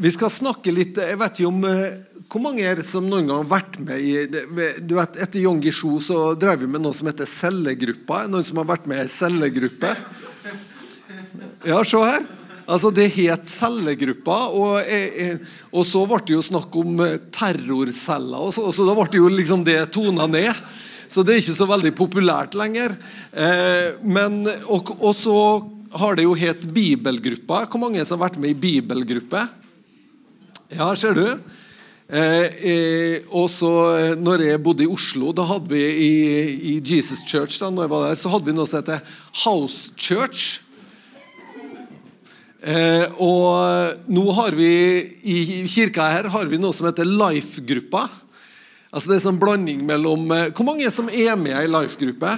Vi skal snakke litt Jeg vet ikke om eh, Hvor mange er det som noen gang har vært med i du vet, Etter Yong Gisho så drev vi med noe som heter cellegruppa. Noen som har vært med i cellegruppe? Ja, se her. Altså, Det het cellegruppa, og, og, så ble det jo snakk om eh, terrorceller. Og så, så da ble det jo liksom det tona ned. Så det er ikke så veldig populært lenger. Eh, men, og, og så har det jo het Bibelgruppa. Hvor mange som har vært med i bibelgruppe? Ja, ser du. Eh, eh, og så eh, når jeg bodde i Oslo, da hadde vi i, i Jesus Church da når jeg var der, så hadde vi noe som heter House Church. Eh, og nå har vi i kirka her har vi noe som heter Life-gruppa. Altså Det er en sånn blanding mellom eh, Hvor mange som er med i Life-gruppe?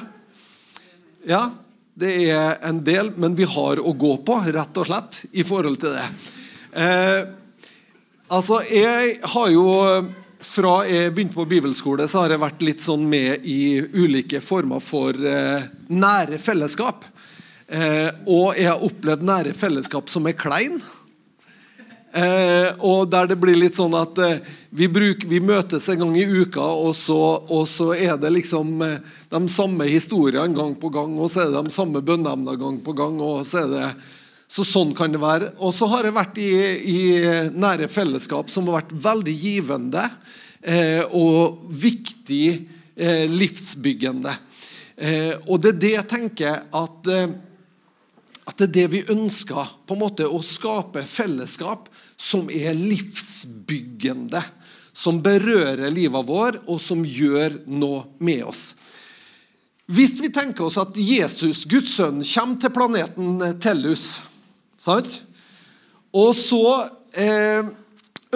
Ja, det er en del, men vi har å gå på, rett og slett, i forhold til det. Eh, Altså, jeg har jo Fra jeg begynte på bibelskole, så har jeg vært litt sånn med i ulike former for eh, nære fellesskap. Eh, og jeg har opplevd nære fellesskap som er klein. Eh, og der det blir litt sånn at eh, vi, bruk, vi, møtes en gang i uka, og så, og så er det liksom eh, de samme historiene gang på gang, og så er det de samme bønneemnene gang på gang. og så er det så sånn kan det være. Og så har jeg vært i, i nære fellesskap som har vært veldig givende eh, og viktig eh, livsbyggende. Eh, og det er det jeg tenker at, eh, at det er det vi ønsker. på en måte Å skape fellesskap som er livsbyggende. Som berører livet vår, og som gjør noe med oss. Hvis vi tenker oss at Jesus, Guds sønn, kommer til planeten Tellus Sant? Og så eh,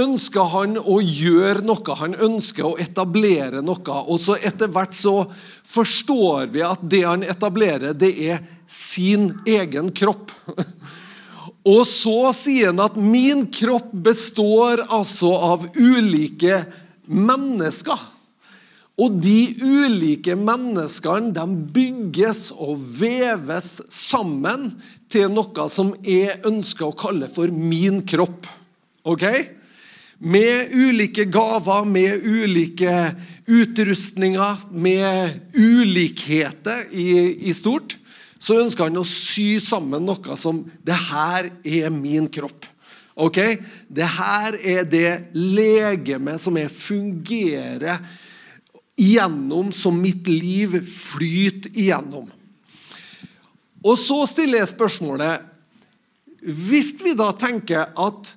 ønsker han å gjøre noe. Han ønsker å etablere noe. Og så etter hvert så forstår vi at det han etablerer, det er sin egen kropp. Og så sier han at min kropp består altså av ulike mennesker. Og de ulike menneskene de bygges og veves sammen til noe som jeg ønsker å kalle for min kropp. Ok? Med ulike gaver, med ulike utrustninger, med ulikheter i, i stort, så ønsker han å sy sammen noe som Det her er min kropp. Ok? Det her er det legemet som jeg fungerer igjennom, som mitt liv flyter igjennom. Og så stiller jeg spørsmålet Hvis vi da tenker at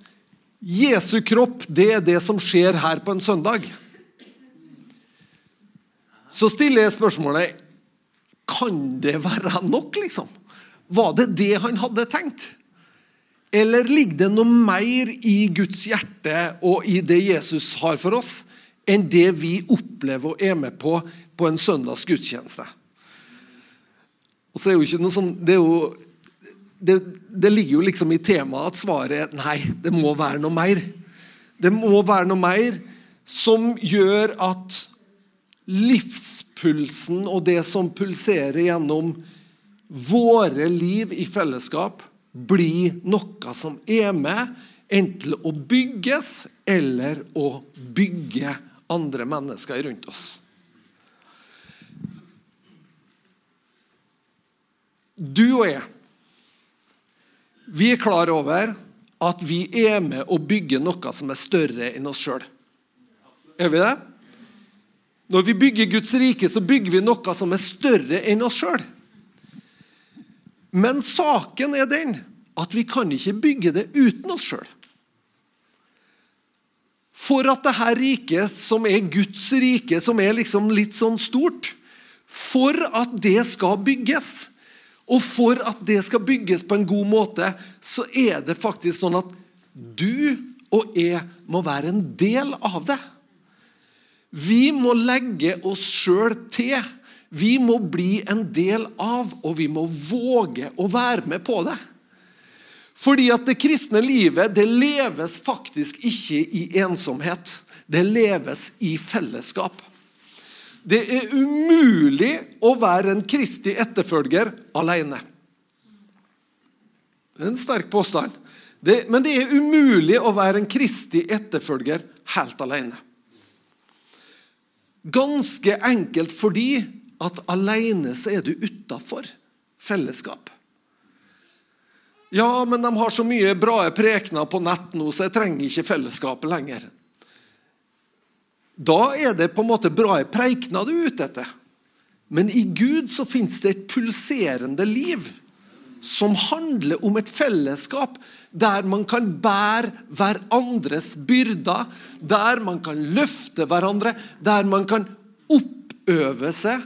Jesu kropp det er det som skjer her på en søndag, så stiller jeg spørsmålet Kan det være nok, liksom? Var det det han hadde tenkt? Eller ligger det noe mer i Guds hjerte og i det Jesus har for oss, enn det vi opplever og er med på på en søndags gudstjeneste? Og så er jo ikke noe sånn, det, jo, det, det ligger jo liksom i temaet at svaret er nei, det må være noe mer. Det må være noe mer som gjør at livspulsen og det som pulserer gjennom våre liv i fellesskap, blir noe som er med enten å bygges eller å bygge andre mennesker rundt oss. Du og jeg, vi er klar over at vi er med å bygge noe som er større enn oss sjøl. Er vi det? Når vi bygger Guds rike, så bygger vi noe som er større enn oss sjøl. Men saken er den at vi kan ikke bygge det uten oss sjøl. For at dette riket, som er Guds rike, som er liksom litt sånn stort For at det skal bygges, og for at det skal bygges på en god måte, så er det faktisk sånn at du og jeg må være en del av det. Vi må legge oss sjøl til. Vi må bli en del av, og vi må våge å være med på det. Fordi at det kristne livet det leves faktisk ikke i ensomhet. Det leves i fellesskap. Det er umulig å være en kristig etterfølger alene. Det er en sterk påstand. Det, men det er umulig å være en kristig etterfølger helt alene. Ganske enkelt fordi at alene så er du utafor fellesskap. Ja, men de har så mye bra prekener på nett nå, så jeg trenger ikke fellesskapet lenger. Da er det på en måte bra preikener du er ute etter. Men i Gud så fins det et pulserende liv som handler om et fellesskap der man kan bære hverandres byrder, der man kan løfte hverandre, der man kan oppøve seg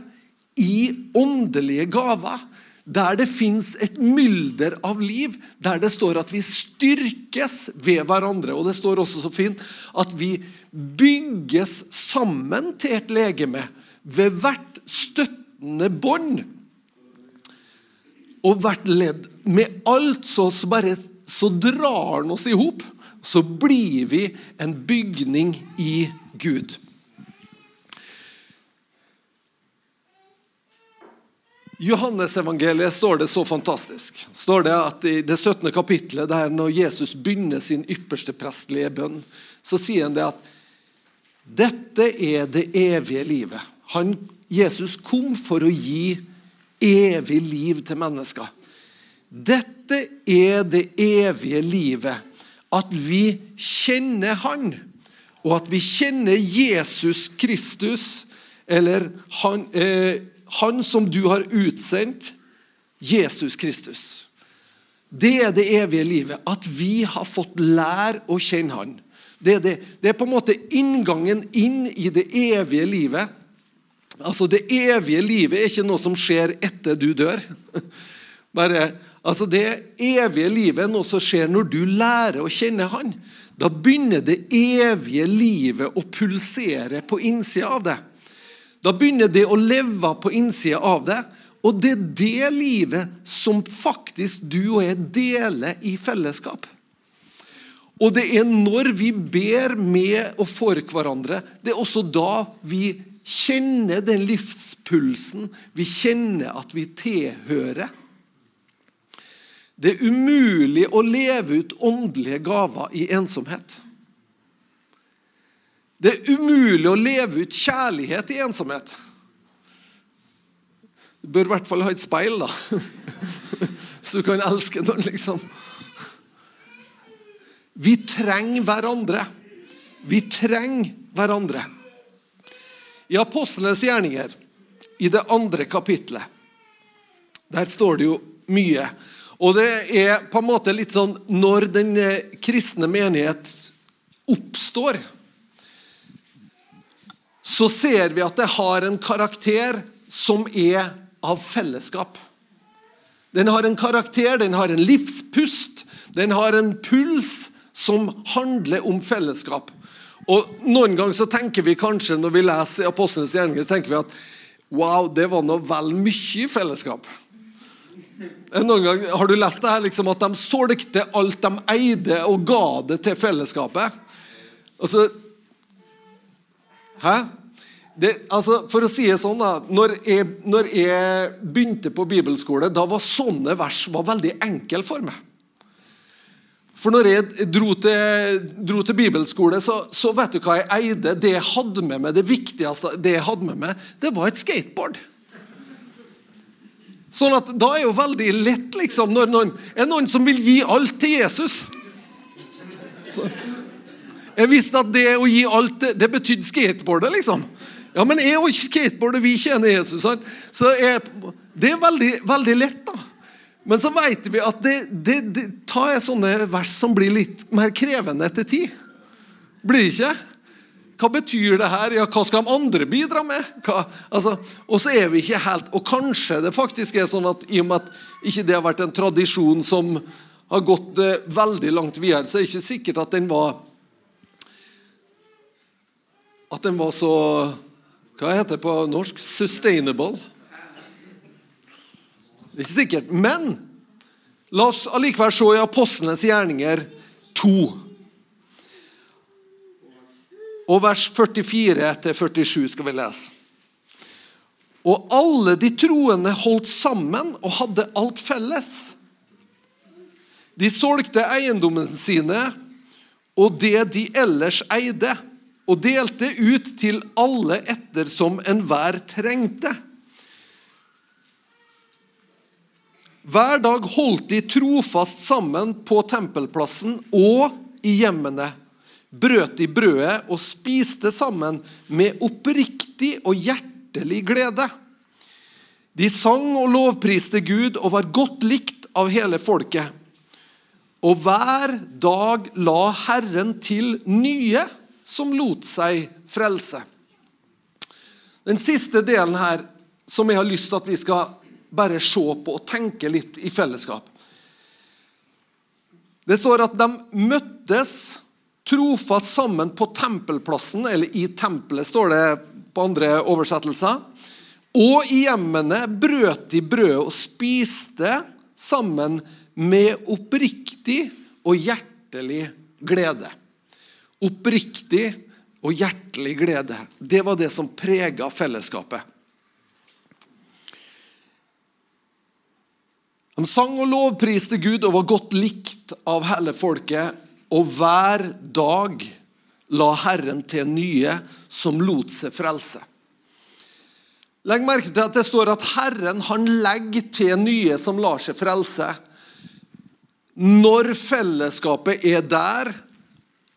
i åndelige gaver. Der det fins et mylder av liv, der det står at vi styrkes ved hverandre. Og det står også så fint at vi bygges sammen til et legeme ved hvert støttende bånd. Og hvert ledd. Med alt så, så bare så drar han oss i hop. Så blir vi en bygning i Gud. I Johannesevangeliet står det så fantastisk. Står det at I det 17. kapittelet, der når Jesus begynner sin ypperste prestlige bønn, så sier han det at dette er det evige livet. Han, Jesus kom for å gi evig liv til mennesker. Dette er det evige livet. At vi kjenner Han, og at vi kjenner Jesus Kristus, eller Han, eh, han som du har utsendt, Jesus Kristus. Det er det evige livet. At vi har fått lære å kjenne Han. Det det. det er på en måte inngangen inn i det evige livet. Altså Det evige livet er ikke noe som skjer etter du dør. Bare Altså Det evige livet er noe som skjer når du lærer å kjenne Han. Da begynner det evige livet å pulsere på innsida av det. Da begynner det å leve på innsida av det. Og det er det livet som faktisk du og jeg deler i fellesskap. Og det er når vi ber med og for hverandre, det er også da vi kjenner den livspulsen. Vi kjenner at vi tilhører. Det er umulig å leve ut åndelige gaver i ensomhet. Det er umulig å leve ut kjærlighet i ensomhet. Du bør i hvert fall ha et speil, da. Så du kan elske noen, liksom. Vi trenger hverandre. Vi trenger hverandre. I Apostlenes gjerninger, i det andre kapitlet, der står det jo mye og det er på en måte litt sånn Når den eh, kristne menighet oppstår, så ser vi at det har en karakter som er av fellesskap. Den har en karakter, den har en livspust, den har en puls som handler om fellesskap. Og Noen ganger så tenker vi kanskje når vi leser Apostlenes gjerninger, så tenker vi at wow, det var nå vel mye fellesskap. Noen gang Har du lest det her, liksom, at de solgte alt de eide, og ga det til fellesskapet? Altså Hæ? Det, altså, for å si det sånn, da, når jeg, når jeg, begynte på bibelskole, da var sånne vers var veldig enkle for meg. For når jeg dro til, dro til bibelskole, så, så, vet du hva jeg eide. Det jeg hadde med meg, det viktigste det jeg hadde med meg, det var et skateboard. Sånn at Da er jo veldig lett liksom, når noen, er noen som vil gi alt til Jesus. Så, jeg visste at det å gi alt, det, det betydde skateboardet, liksom. Ja, men jo ikke skateboardet vi tjener Jesus. Sant? Så jeg, Det er veldig, veldig lett, da. Men så vet vi at det, det, det tar sånne vers som blir litt mer krevende etter tid. Blir ikke? Hva betyr det her? Ja, hva skal de andre bidra med? Altså, og så er vi ikke helt Og kanskje det faktisk er sånn at i og med at ikke det har vært en tradisjon som har gått eh, veldig langt videre, så er det ikke sikkert at den var At den var så Hva heter det på norsk? Sustainable. Det er ikke sikkert. Men la oss allikevel se i Apostlenes gjerninger 2 og vers 44-47 skal vi lese. Og alle de troende holdt sammen og hadde alt felles. De solgte eiendommene sine og det de ellers eide, og delte ut til alle ettersom enhver trengte. Hver dag holdt de trofast sammen på tempelplassen og i hjemmene. Brøt de brødet og spiste sammen med oppriktig og hjertelig glede. De sang og lovpriste Gud og var godt likt av hele folket. Og hver dag la Herren til nye som lot seg frelse. Den siste delen her som jeg har lyst til at vi skal bare se på og tenke litt i fellesskap. Det står at de møttes trofast sammen på tempelplassen, eller i tempelet, står det på andre oversettelser. Og i hjemmene brøt de brødet og spiste sammen med oppriktig og hjertelig glede. Oppriktig og hjertelig glede. Det var det som prega fellesskapet. De sang og lovpriste Gud og var godt likt av hele folket. Og hver dag la Herren til nye som lot seg frelse. Legg merke til at det står at Herren han legger til nye som lar seg frelse. Når fellesskapet er der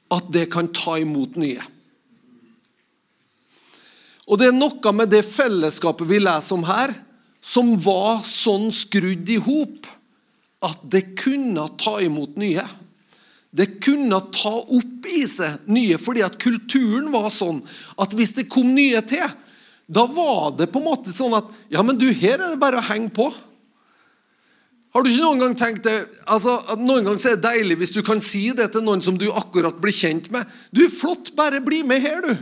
at det kan ta imot nye. Og det er noe med det fellesskapet vi leser om her, som var sånn skrudd i hop at det kunne ta imot nye. Det kunne ta opp i seg nye, fordi at kulturen var sånn at hvis det kom nye til, da var det på en måte sånn at Ja, men du, her er det bare å henge på. Har du ikke noen gang tenkt det? Altså, noen ganger er det deilig hvis du kan si det til noen som du akkurat blir kjent med. 'Du, flott, bare bli med her, du.'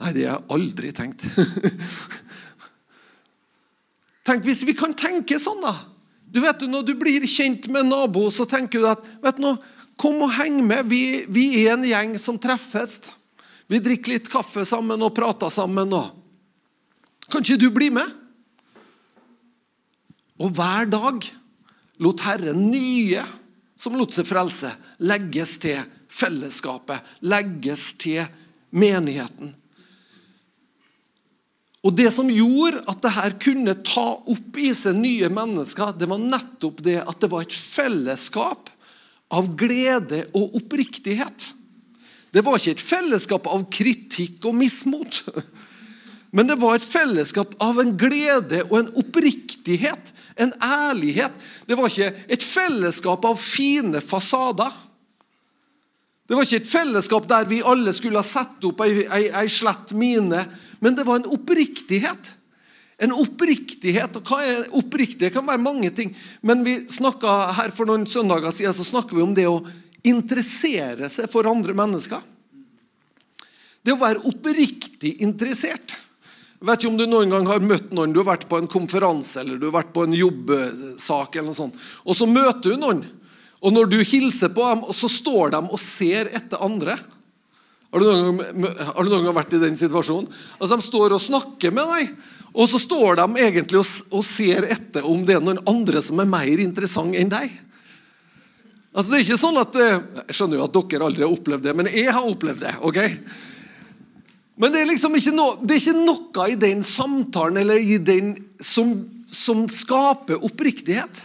Nei, det har jeg aldri tenkt. Tenk hvis vi kan tenke sånn, da. Du vet, Når du blir kjent med en nabo, så tenker du at vet du, Kom og heng med. Vi, vi er en gjeng som treffes. Vi drikker litt kaffe sammen og prater sammen. Og. Kan ikke du bli med? Og hver dag lot Herren nye som lot seg frelse, legges til fellesskapet, legges til menigheten. Og Det som gjorde at det her kunne ta opp i seg nye mennesker, det var nettopp det at det var et fellesskap av glede og oppriktighet. Det var ikke et fellesskap av kritikk og mismot. Men det var et fellesskap av en glede og en oppriktighet, en ærlighet. Det var ikke et fellesskap av fine fasader. Det var ikke et fellesskap der vi alle skulle ha satt opp ei, ei slett mine men det var en oppriktighet. En oppriktighet, og hva er oppriktighet? Det kan være mange ting. Men vi her for noen søndager siden så snakker vi om det å interessere seg for andre mennesker. Det å være oppriktig interessert. Jeg vet ikke om du noen gang har møtt noen, du har vært på en konferanse eller du har vært på en jobbsak, eller noe sånt, og så møter du noen. Og når du hilser på dem, så står de og ser etter andre. Har du, gang, har du noen gang, vært i den situasjonen? Altså, De står og snakker med deg, og så står de egentlig og, og ser etter om det er noen andre som er mer interessant enn deg. Altså, det er ikke sånn at, eh, Jeg skjønner jo at dere aldri har opplevd det, men jeg har opplevd det. ok? Men det er liksom ikke, no, det er ikke noe i den samtalen eller i den som, som skaper oppriktighet.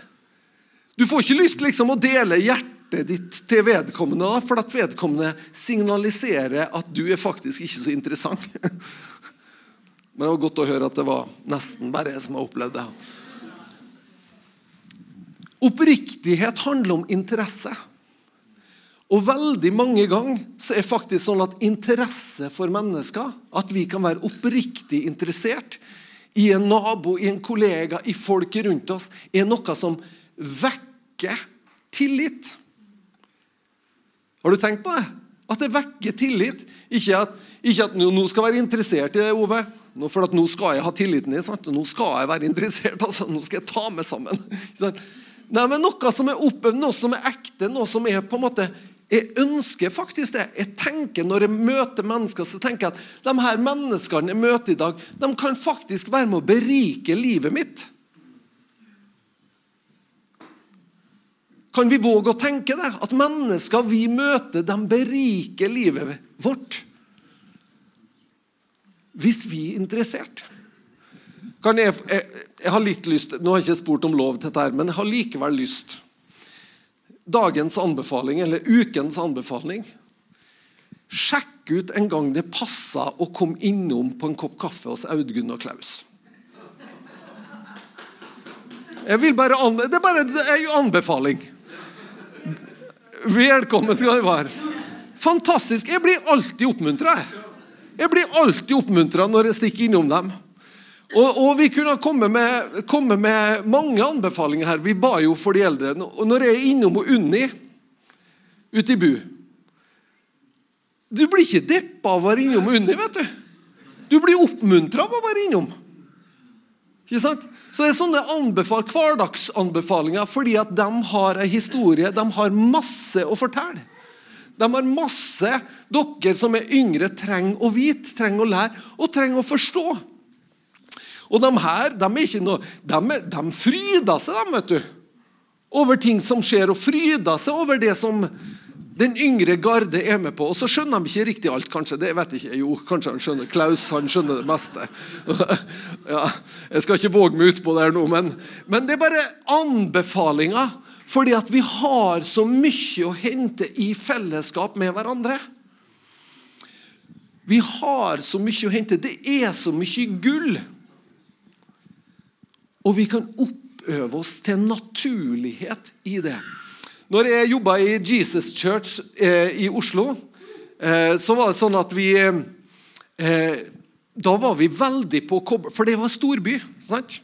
Du får ikke lyst liksom å dele hjertet hjertet ditt til vedkommende, for at vedkommende signaliserer at du er faktisk ikke så interessant. Men det var godt å høre at det var nesten bare jeg som har opplevd det. Oppriktighet handler om interesse. Og veldig mange ganger så er det faktisk sånn at interesse for mennesker, at vi kan være oppriktig interessert i en nabo, i en kollega, i folk rundt oss, er noe som vekker tillit. Har du tenkt på det? At det vekker tillit. Ikke at, ikke at nå skal være interessert i det, Ove. For nå skal jeg ha tilliten din. Sant? Nå skal jeg være interessert. Altså. Nå skal jeg ta meg sammen. Nei, men Noe som er oppe, noe som er ekte, noe som er på en måte Jeg ønsker faktisk det. Jeg tenker Når jeg møter mennesker, så tenker jeg at de her menneskene jeg møter i dag, de kan faktisk være med å berike livet mitt. Kan vi våge å tenke det? At mennesker vi møter, de beriker livet vårt. Hvis vi er interessert. Jeg, jeg, jeg, har litt lyst, Nå har jeg ikke spurt om lov til dette, men jeg har likevel lyst. Dagens anbefaling, eller ukens anbefaling Sjekk ut en gang det passer å komme innom på en kopp kaffe hos Audgunn og Klaus. Jeg vil bare, Det er bare en anbefaling. Velkommen skal du være. Fantastisk. Jeg blir alltid oppmuntra. Jeg blir alltid oppmuntra når jeg stikker innom dem. Og, og, Vi kunne komme med, komme med, mange anbefalinger her. Vi ba jo for de eldre. Og Når jeg er innom og Unni ute i Bu Du blir ikke deppa av å være innom Unni, vet du. Du blir oppmuntra av å være innom. Ikke sant? Så det er sånne anbefal, hverdagsanbefalinger fordi at de har en historie. De har masse å fortelle. De har masse dere som er yngre, trenger å vite, trenger å lære og trenger å forstå. Og de her de er ikke noe, de, de fryder seg, de, vet du. Over ting som skjer, og fryder seg over det som den yngre garde er med på. Og så skjønner de ikke riktig alt, kanskje. Det vet jeg ikke. Jo, kanskje han skjønner. Klaus han skjønner det meste. ja, jeg skal ikke våge meg utpå der nå, men, men det er bare anbefalinger. Fordi at vi har så mye å hente i fellesskap med hverandre. Vi har så mye å hente. Det er så mye gull. Og vi kan oppøve oss til naturlighet i det. Når jeg jobba i Jesus Church eh, i Oslo, eh, så var det sånn at vi eh, Da var vi veldig på kobber, For det var storby. sant?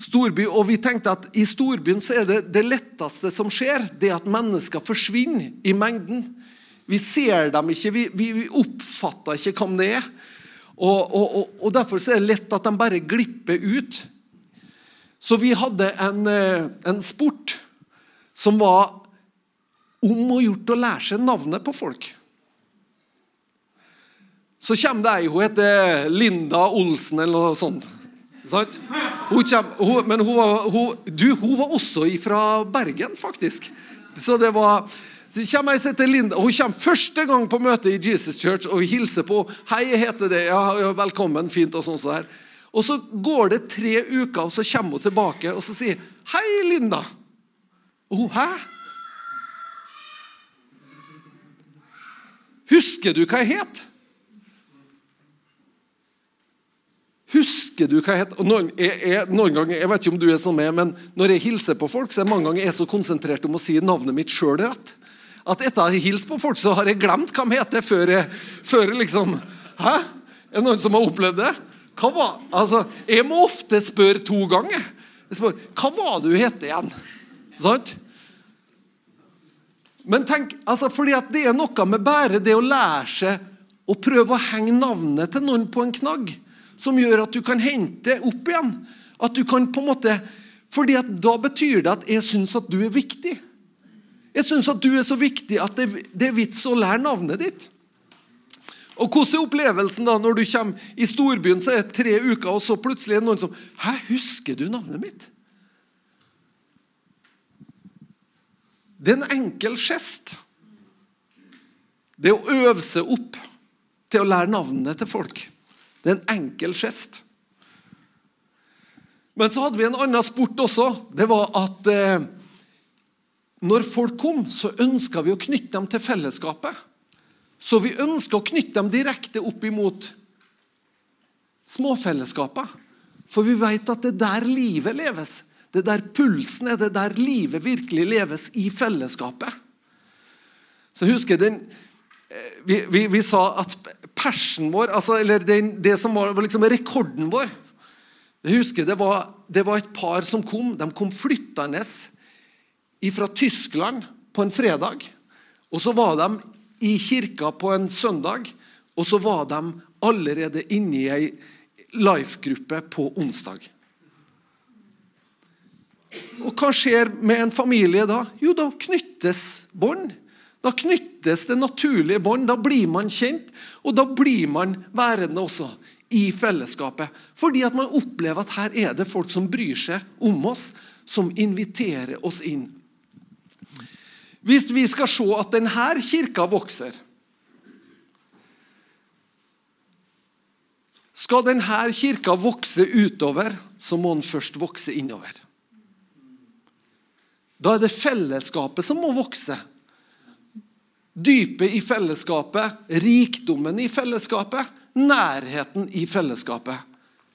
Storby, og vi tenkte at I storbyen så er det det letteste som skjer, det at mennesker forsvinner i mengden. Vi ser dem ikke, vi, vi, vi oppfatter ikke hvem det er. Og, og, og, og Derfor er det lett at de bare glipper ut. Så vi hadde en, eh, en sport som var om å gjort å lære seg navnet på folk. Så kommer det ei hun heter Linda Olsen eller noe sånt. Hun kommer, hun, men hun var, hun, du, hun var også fra Bergen, faktisk. Så det var så kommer jeg til Linda, Hun kommer første gang på møte i Jesus Church og hilser på. 'Hei, heter det. Ja, velkommen. Fint.' Og sånn så her. Og så går det tre uker, og så kommer hun tilbake og så sier 'Hei, Linda'. Og hun hæ? Husker du hva jeg het? Husker du hva jeg het? Noen, jeg, jeg, noen ganger, jeg vet ikke om du er sånn med, men Når jeg hilser på folk, så er mange ganger jeg så konsentrert om å si navnet mitt sjøl rett. At etter å ha hilst på folk, så har jeg glemt hva de heter før jeg, før jeg liksom Hæ? Er det noen som har opplevd det? Hva var, altså, Jeg må ofte spørre to ganger. Jeg spør, Hva var det du het igjen? Sant? Men tenk, altså fordi at det er noe med bare det å lære seg å prøve å henge navnet til noen på en knagg, som gjør at du kan hente opp igjen. At du kan på en måte, fordi Da betyr det at jeg syns at du er viktig. Jeg syns at du er så viktig at det, det er vits å lære navnet ditt. Og Hvordan er opplevelsen da når du kommer i storbyen så er det tre uker, og så plutselig er det noen som Hæ, husker du navnet mitt? Det er en enkel gest. Det å øve seg opp til å lære navnene til folk. Det er en enkel gest. Men så hadde vi en annen sport også. Det var at eh, når folk kom, så ønska vi å knytte dem til fellesskapet. Så vi ønska å knytte dem direkte opp imot småfellesskapet. For vi vet at det er der livet leves. Det der pulsen er det der livet virkelig leves i fellesskapet. Så jeg husker den, eh, vi, vi, vi sa at persen vår, altså, eller den, det som var, var liksom rekorden vår Jeg husker det var, det var, et par som kom. De kom flyttende fra Tyskland på en fredag. Og så var de i kirka på en søndag, og så var de allerede inne i ei life-gruppe på onsdag. Og hva skjer med en familie da? Jo, da knyttes bånd. Da knyttes det naturlige bånd. Da blir man kjent, og da blir man værende også i fellesskapet. Fordi at man opplever at her er det folk som bryr seg om oss, som inviterer oss inn. Hvis vi skal se at denne kirka vokser Skal denne kirka vokse utover, så må den først vokse innover. Da er det fellesskapet som må vokse. Dypet i fellesskapet, rikdommen i fellesskapet, nærheten i fellesskapet.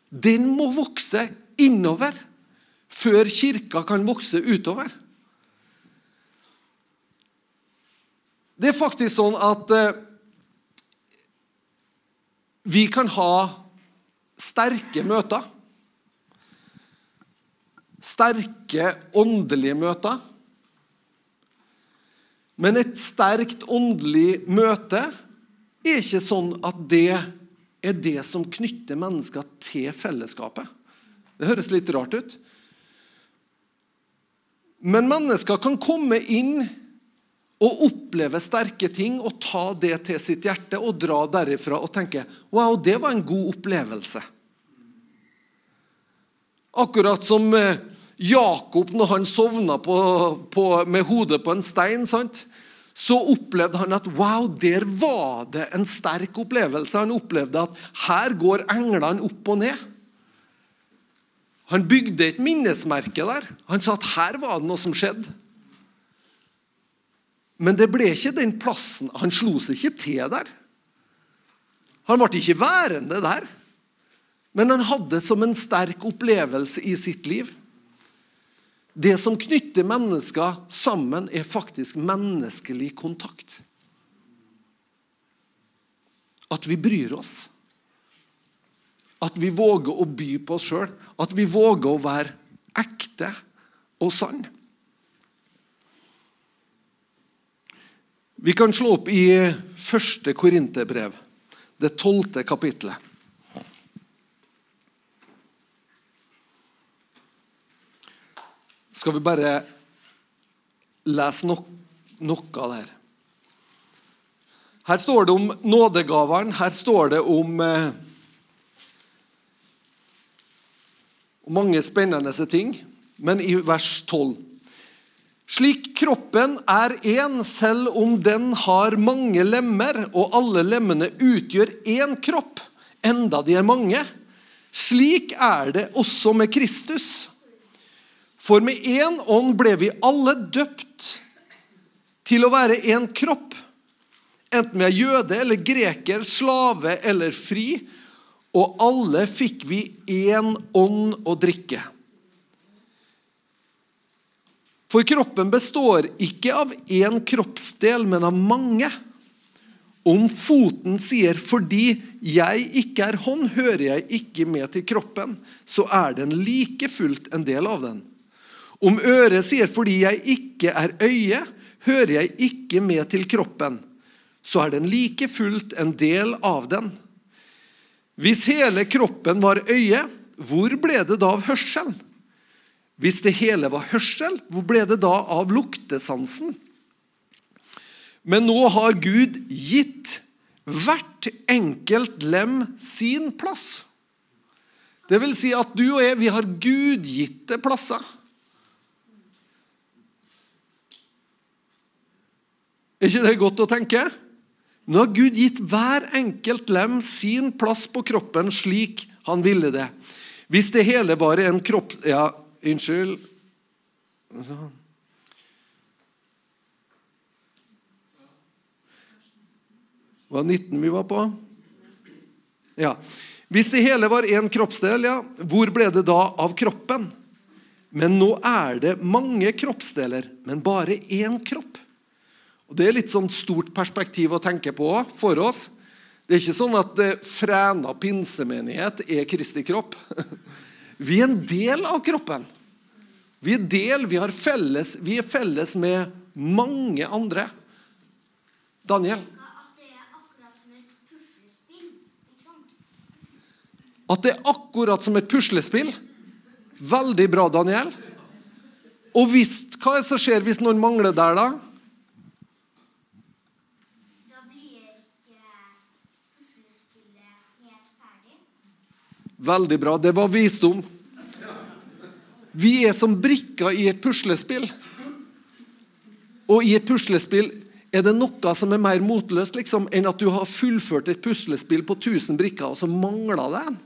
Den må vokse innover før kirka kan vokse utover. Det er faktisk sånn at eh, vi kan ha sterke møter. Sterke åndelige møter. Men et sterkt åndelig møte er ikke sånn at det er det som knytter mennesker til fellesskapet. Det høres litt rart ut. Men mennesker kan komme inn og oppleve sterke ting og ta det til sitt hjerte og dra derifra og tenke Wow, det var en god opplevelse. Akkurat som eh, Jakob, når han sovna på, på, med hodet på en stein, sant? så opplevde han at wow, der var det en sterk opplevelse. Han opplevde at her går englene opp og ned. Han bygde et minnesmerke der. Han sa at her var det noe som skjedde. Men det ble ikke den plassen. Han slo seg ikke til der. Han ble ikke værende der. Men han hadde som en sterk opplevelse i sitt liv. Det som knytter mennesker sammen, er faktisk menneskelig kontakt. At vi bryr oss. At vi våger å by på oss sjøl. At vi våger å være ekte og sann. Vi kan slå opp i første Korinterbrev, det tolvte kapittelet. Skal vi bare lese no noe av det her. Her står det om nådegaveren. Her står det om eh, mange spennende ting. Men i vers 12 slik kroppen er én, selv om den har mange lemmer, og alle lemmene utgjør én kropp, enda de er mange. Slik er det også med Kristus. For med én ånd ble vi alle døpt til å være én kropp, enten vi er jøde eller greker, slave eller fri, og alle fikk vi én ånd å drikke. For kroppen består ikke av én kroppsdel, men av mange. Om foten sier 'fordi jeg ikke er hånd, hører jeg ikke med til kroppen', så er den like fullt en del av den. Om øret sier 'fordi jeg ikke er øye, hører jeg ikke med til kroppen', så er den like fullt en del av den. Hvis hele kroppen var øye, hvor ble det da av hørselen? Hvis det hele var hørsel, hvor ble det da av luktesansen? Men nå har Gud gitt hvert enkelt lem sin plass. Det vil si at du og jeg, vi har gudgitte plasser. Er ikke det godt å tenke? Nå har Gud gitt hver enkelt lem sin plass på kroppen slik han ville det. Hvis det hele var en kropp... Ja, Unnskyld. Var 19 vi var på? Ja. Hvis det hele var én kroppsdel, ja, hvor ble det da av kroppen? Men nå er det mange kroppsdeler, men bare én kropp. Og Det er litt sånn stort perspektiv å tenke på for oss. Det er ikke sånn at frena Fræna pinsemenighet er Kristi kropp. Vi er en del av kroppen. Vi er del, vi, felles, vi er felles med mange andre. Daniel? At det er akkurat som et puslespill? Veldig bra, Daniel. Og hvis, hva er det som skjer hvis noen mangler der? Da blir ikke puslespillet helt ferdig. Veldig bra. Det var visdom. Vi er som brikker i et puslespill. Og i et puslespill er det noe som er mer motløst liksom, enn at du har fullført et puslespill på 1000 brikker, og så mangler det en.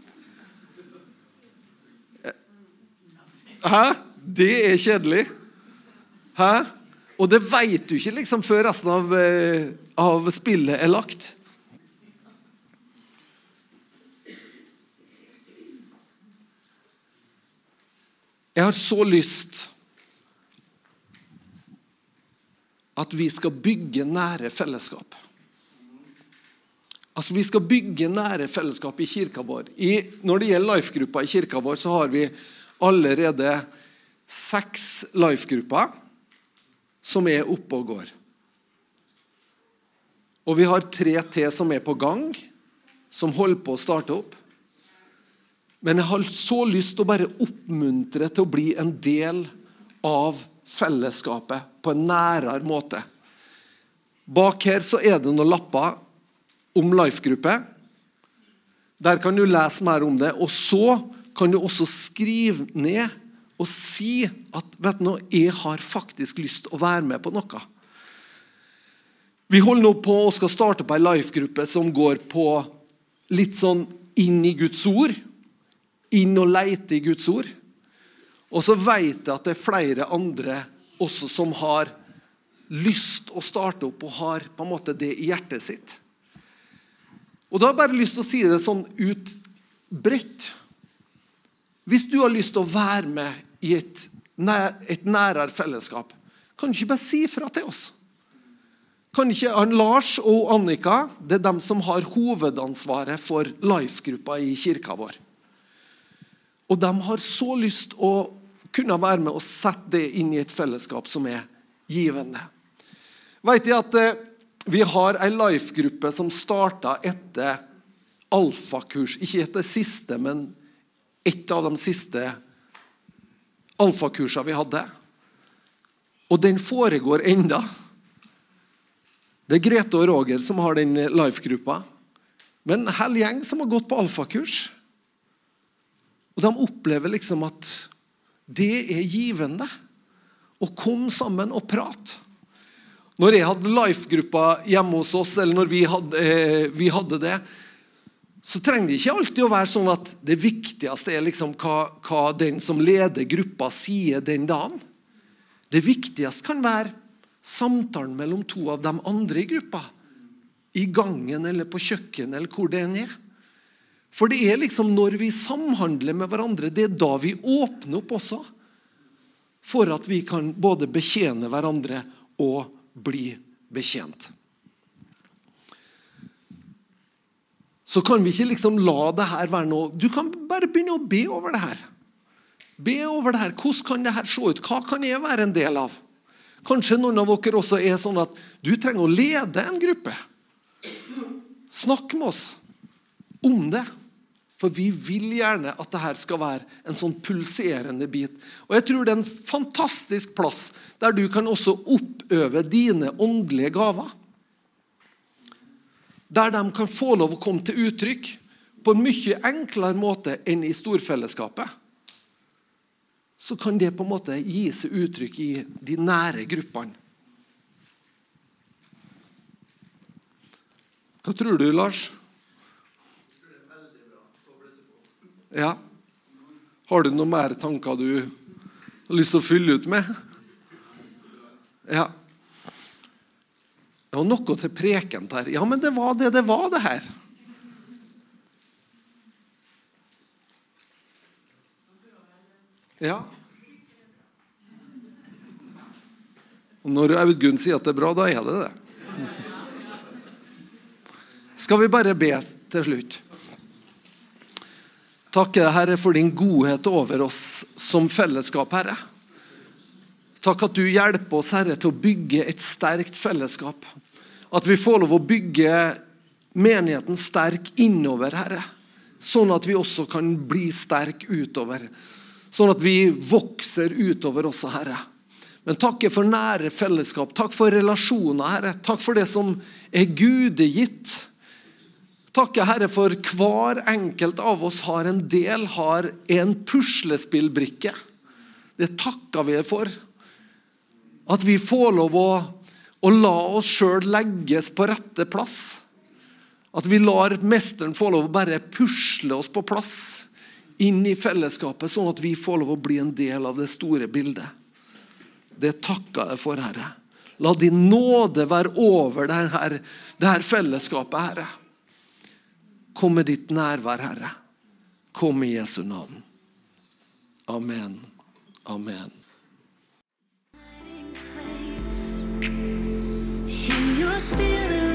Hæ? Det er kjedelig. Hæ? Og det veit du ikke liksom før resten av, eh, av spillet er lagt. Jeg har så lyst at vi skal bygge nære fellesskap. Altså Vi skal bygge nære fellesskap i kirka vår. I, når det gjelder life-gruppa i kirka vår, så har vi allerede seks life-grupper som er oppe og går. Og vi har tre til som er på gang, som holder på å starte opp. Men jeg har så lyst til å bare oppmuntre til å bli en del av fellesskapet på en nærere måte. Bak her så er det noen lapper om life-gruppe. Der kan du lese mer om det. Og så kan du også skrive ned og si at vet du noe, jeg har faktisk lyst til å være med på noe. Vi holder nå på å skal starte på ei life-gruppe som går på litt sånn inn i Guds ord. Inn og leite i Guds ord. Og så vet jeg at det er flere andre også som har lyst å starte opp og har på en måte det i hjertet sitt. Og Da har jeg bare lyst til å si det sånn ut bredt. Hvis du har lyst til å være med i et, nær, et nærere fellesskap, kan du ikke bare si fra til oss? Kan ikke Lars og Annika det er dem som har hovedansvaret for life-gruppa i kirka vår. Og de har så lyst å kunne være med og sette det inn i et fellesskap som er givende. Vet jeg at eh, Vi har ei life-gruppe som starta etter alfakurs. Ikke etter siste, men et av de siste alfakursene vi hadde. Og den foregår enda. Det er Grete og Roger som har den life-gruppa. Men en hel gjeng som har gått på alfakurs. Og de opplever liksom at det er givende å komme sammen og prate. Når jeg hadde life-gruppa hjemme hos oss, eller når vi hadde, eh, vi hadde, det, så trenger det ikke alltid å være sånn at det viktigste er liksom hva, hva den som leder gruppa, sier den dagen. Det viktigste kan være samtalen mellom to av de andre i gruppa. I gangen eller på kjøkkenet eller hvor det enn er. For det er liksom når vi samhandler med hverandre, det er da vi åpner opp også. For at vi kan både betjene hverandre og bli betjent. Så kan vi ikke liksom la det her være noe Du kan bare begynne å be over det her. Be over det her. Hvordan kan det her se ut? Hva kan jeg være en del av? Kanskje noen av dere også er sånn at du trenger å lede en gruppe. Snakk med oss om det. For vi vil gjerne at dette skal være en sånn pulserende bit. Og jeg tror det er en fantastisk plass der du kan også oppøve dine åndelige gaver. Der de kan få lov å komme til uttrykk på en mye enklere måte enn i storfellesskapet. Så kan det på en måte gi seg uttrykk i de nære gruppene. Hva tror du, Lars? Ja. Har du noen mer tanker du har lyst til å fylle ut med? Ja. Det var noe til prekent her. Ja, men det var det det var, det her. Ja. Og når Audgunn sier at det er bra, da er det det. Skal vi bare be til slutt? Takke deg, Herre, for din godhet over oss som fellesskap, Herre. Takk at du hjelper oss, Herre, til å bygge et sterkt fellesskap. At vi får lov å bygge menigheten sterk innover, Herre. Sånn at vi også kan bli sterk utover. Sånn at vi vokser utover også, Herre. Men takk for nære fellesskap. Takk for relasjoner, Herre. Takk for det som er gudegitt takker Herre for hver enkelt av oss har en del, har en puslespillbrikke. Det takker vi for. At vi får lov å å la oss sjøl legges på rette plass. At vi lar Mesteren få lov å bare pusle oss på plass inn i fellesskapet, sånn at vi får lov å bli en del av det store bildet. Det takker jeg for, Herre. La din nåde være over dette, dette fellesskapet, Herre. Kom med ditt nærvær, Herre. Kom i Jesu navn. Amen. Amen. Spirit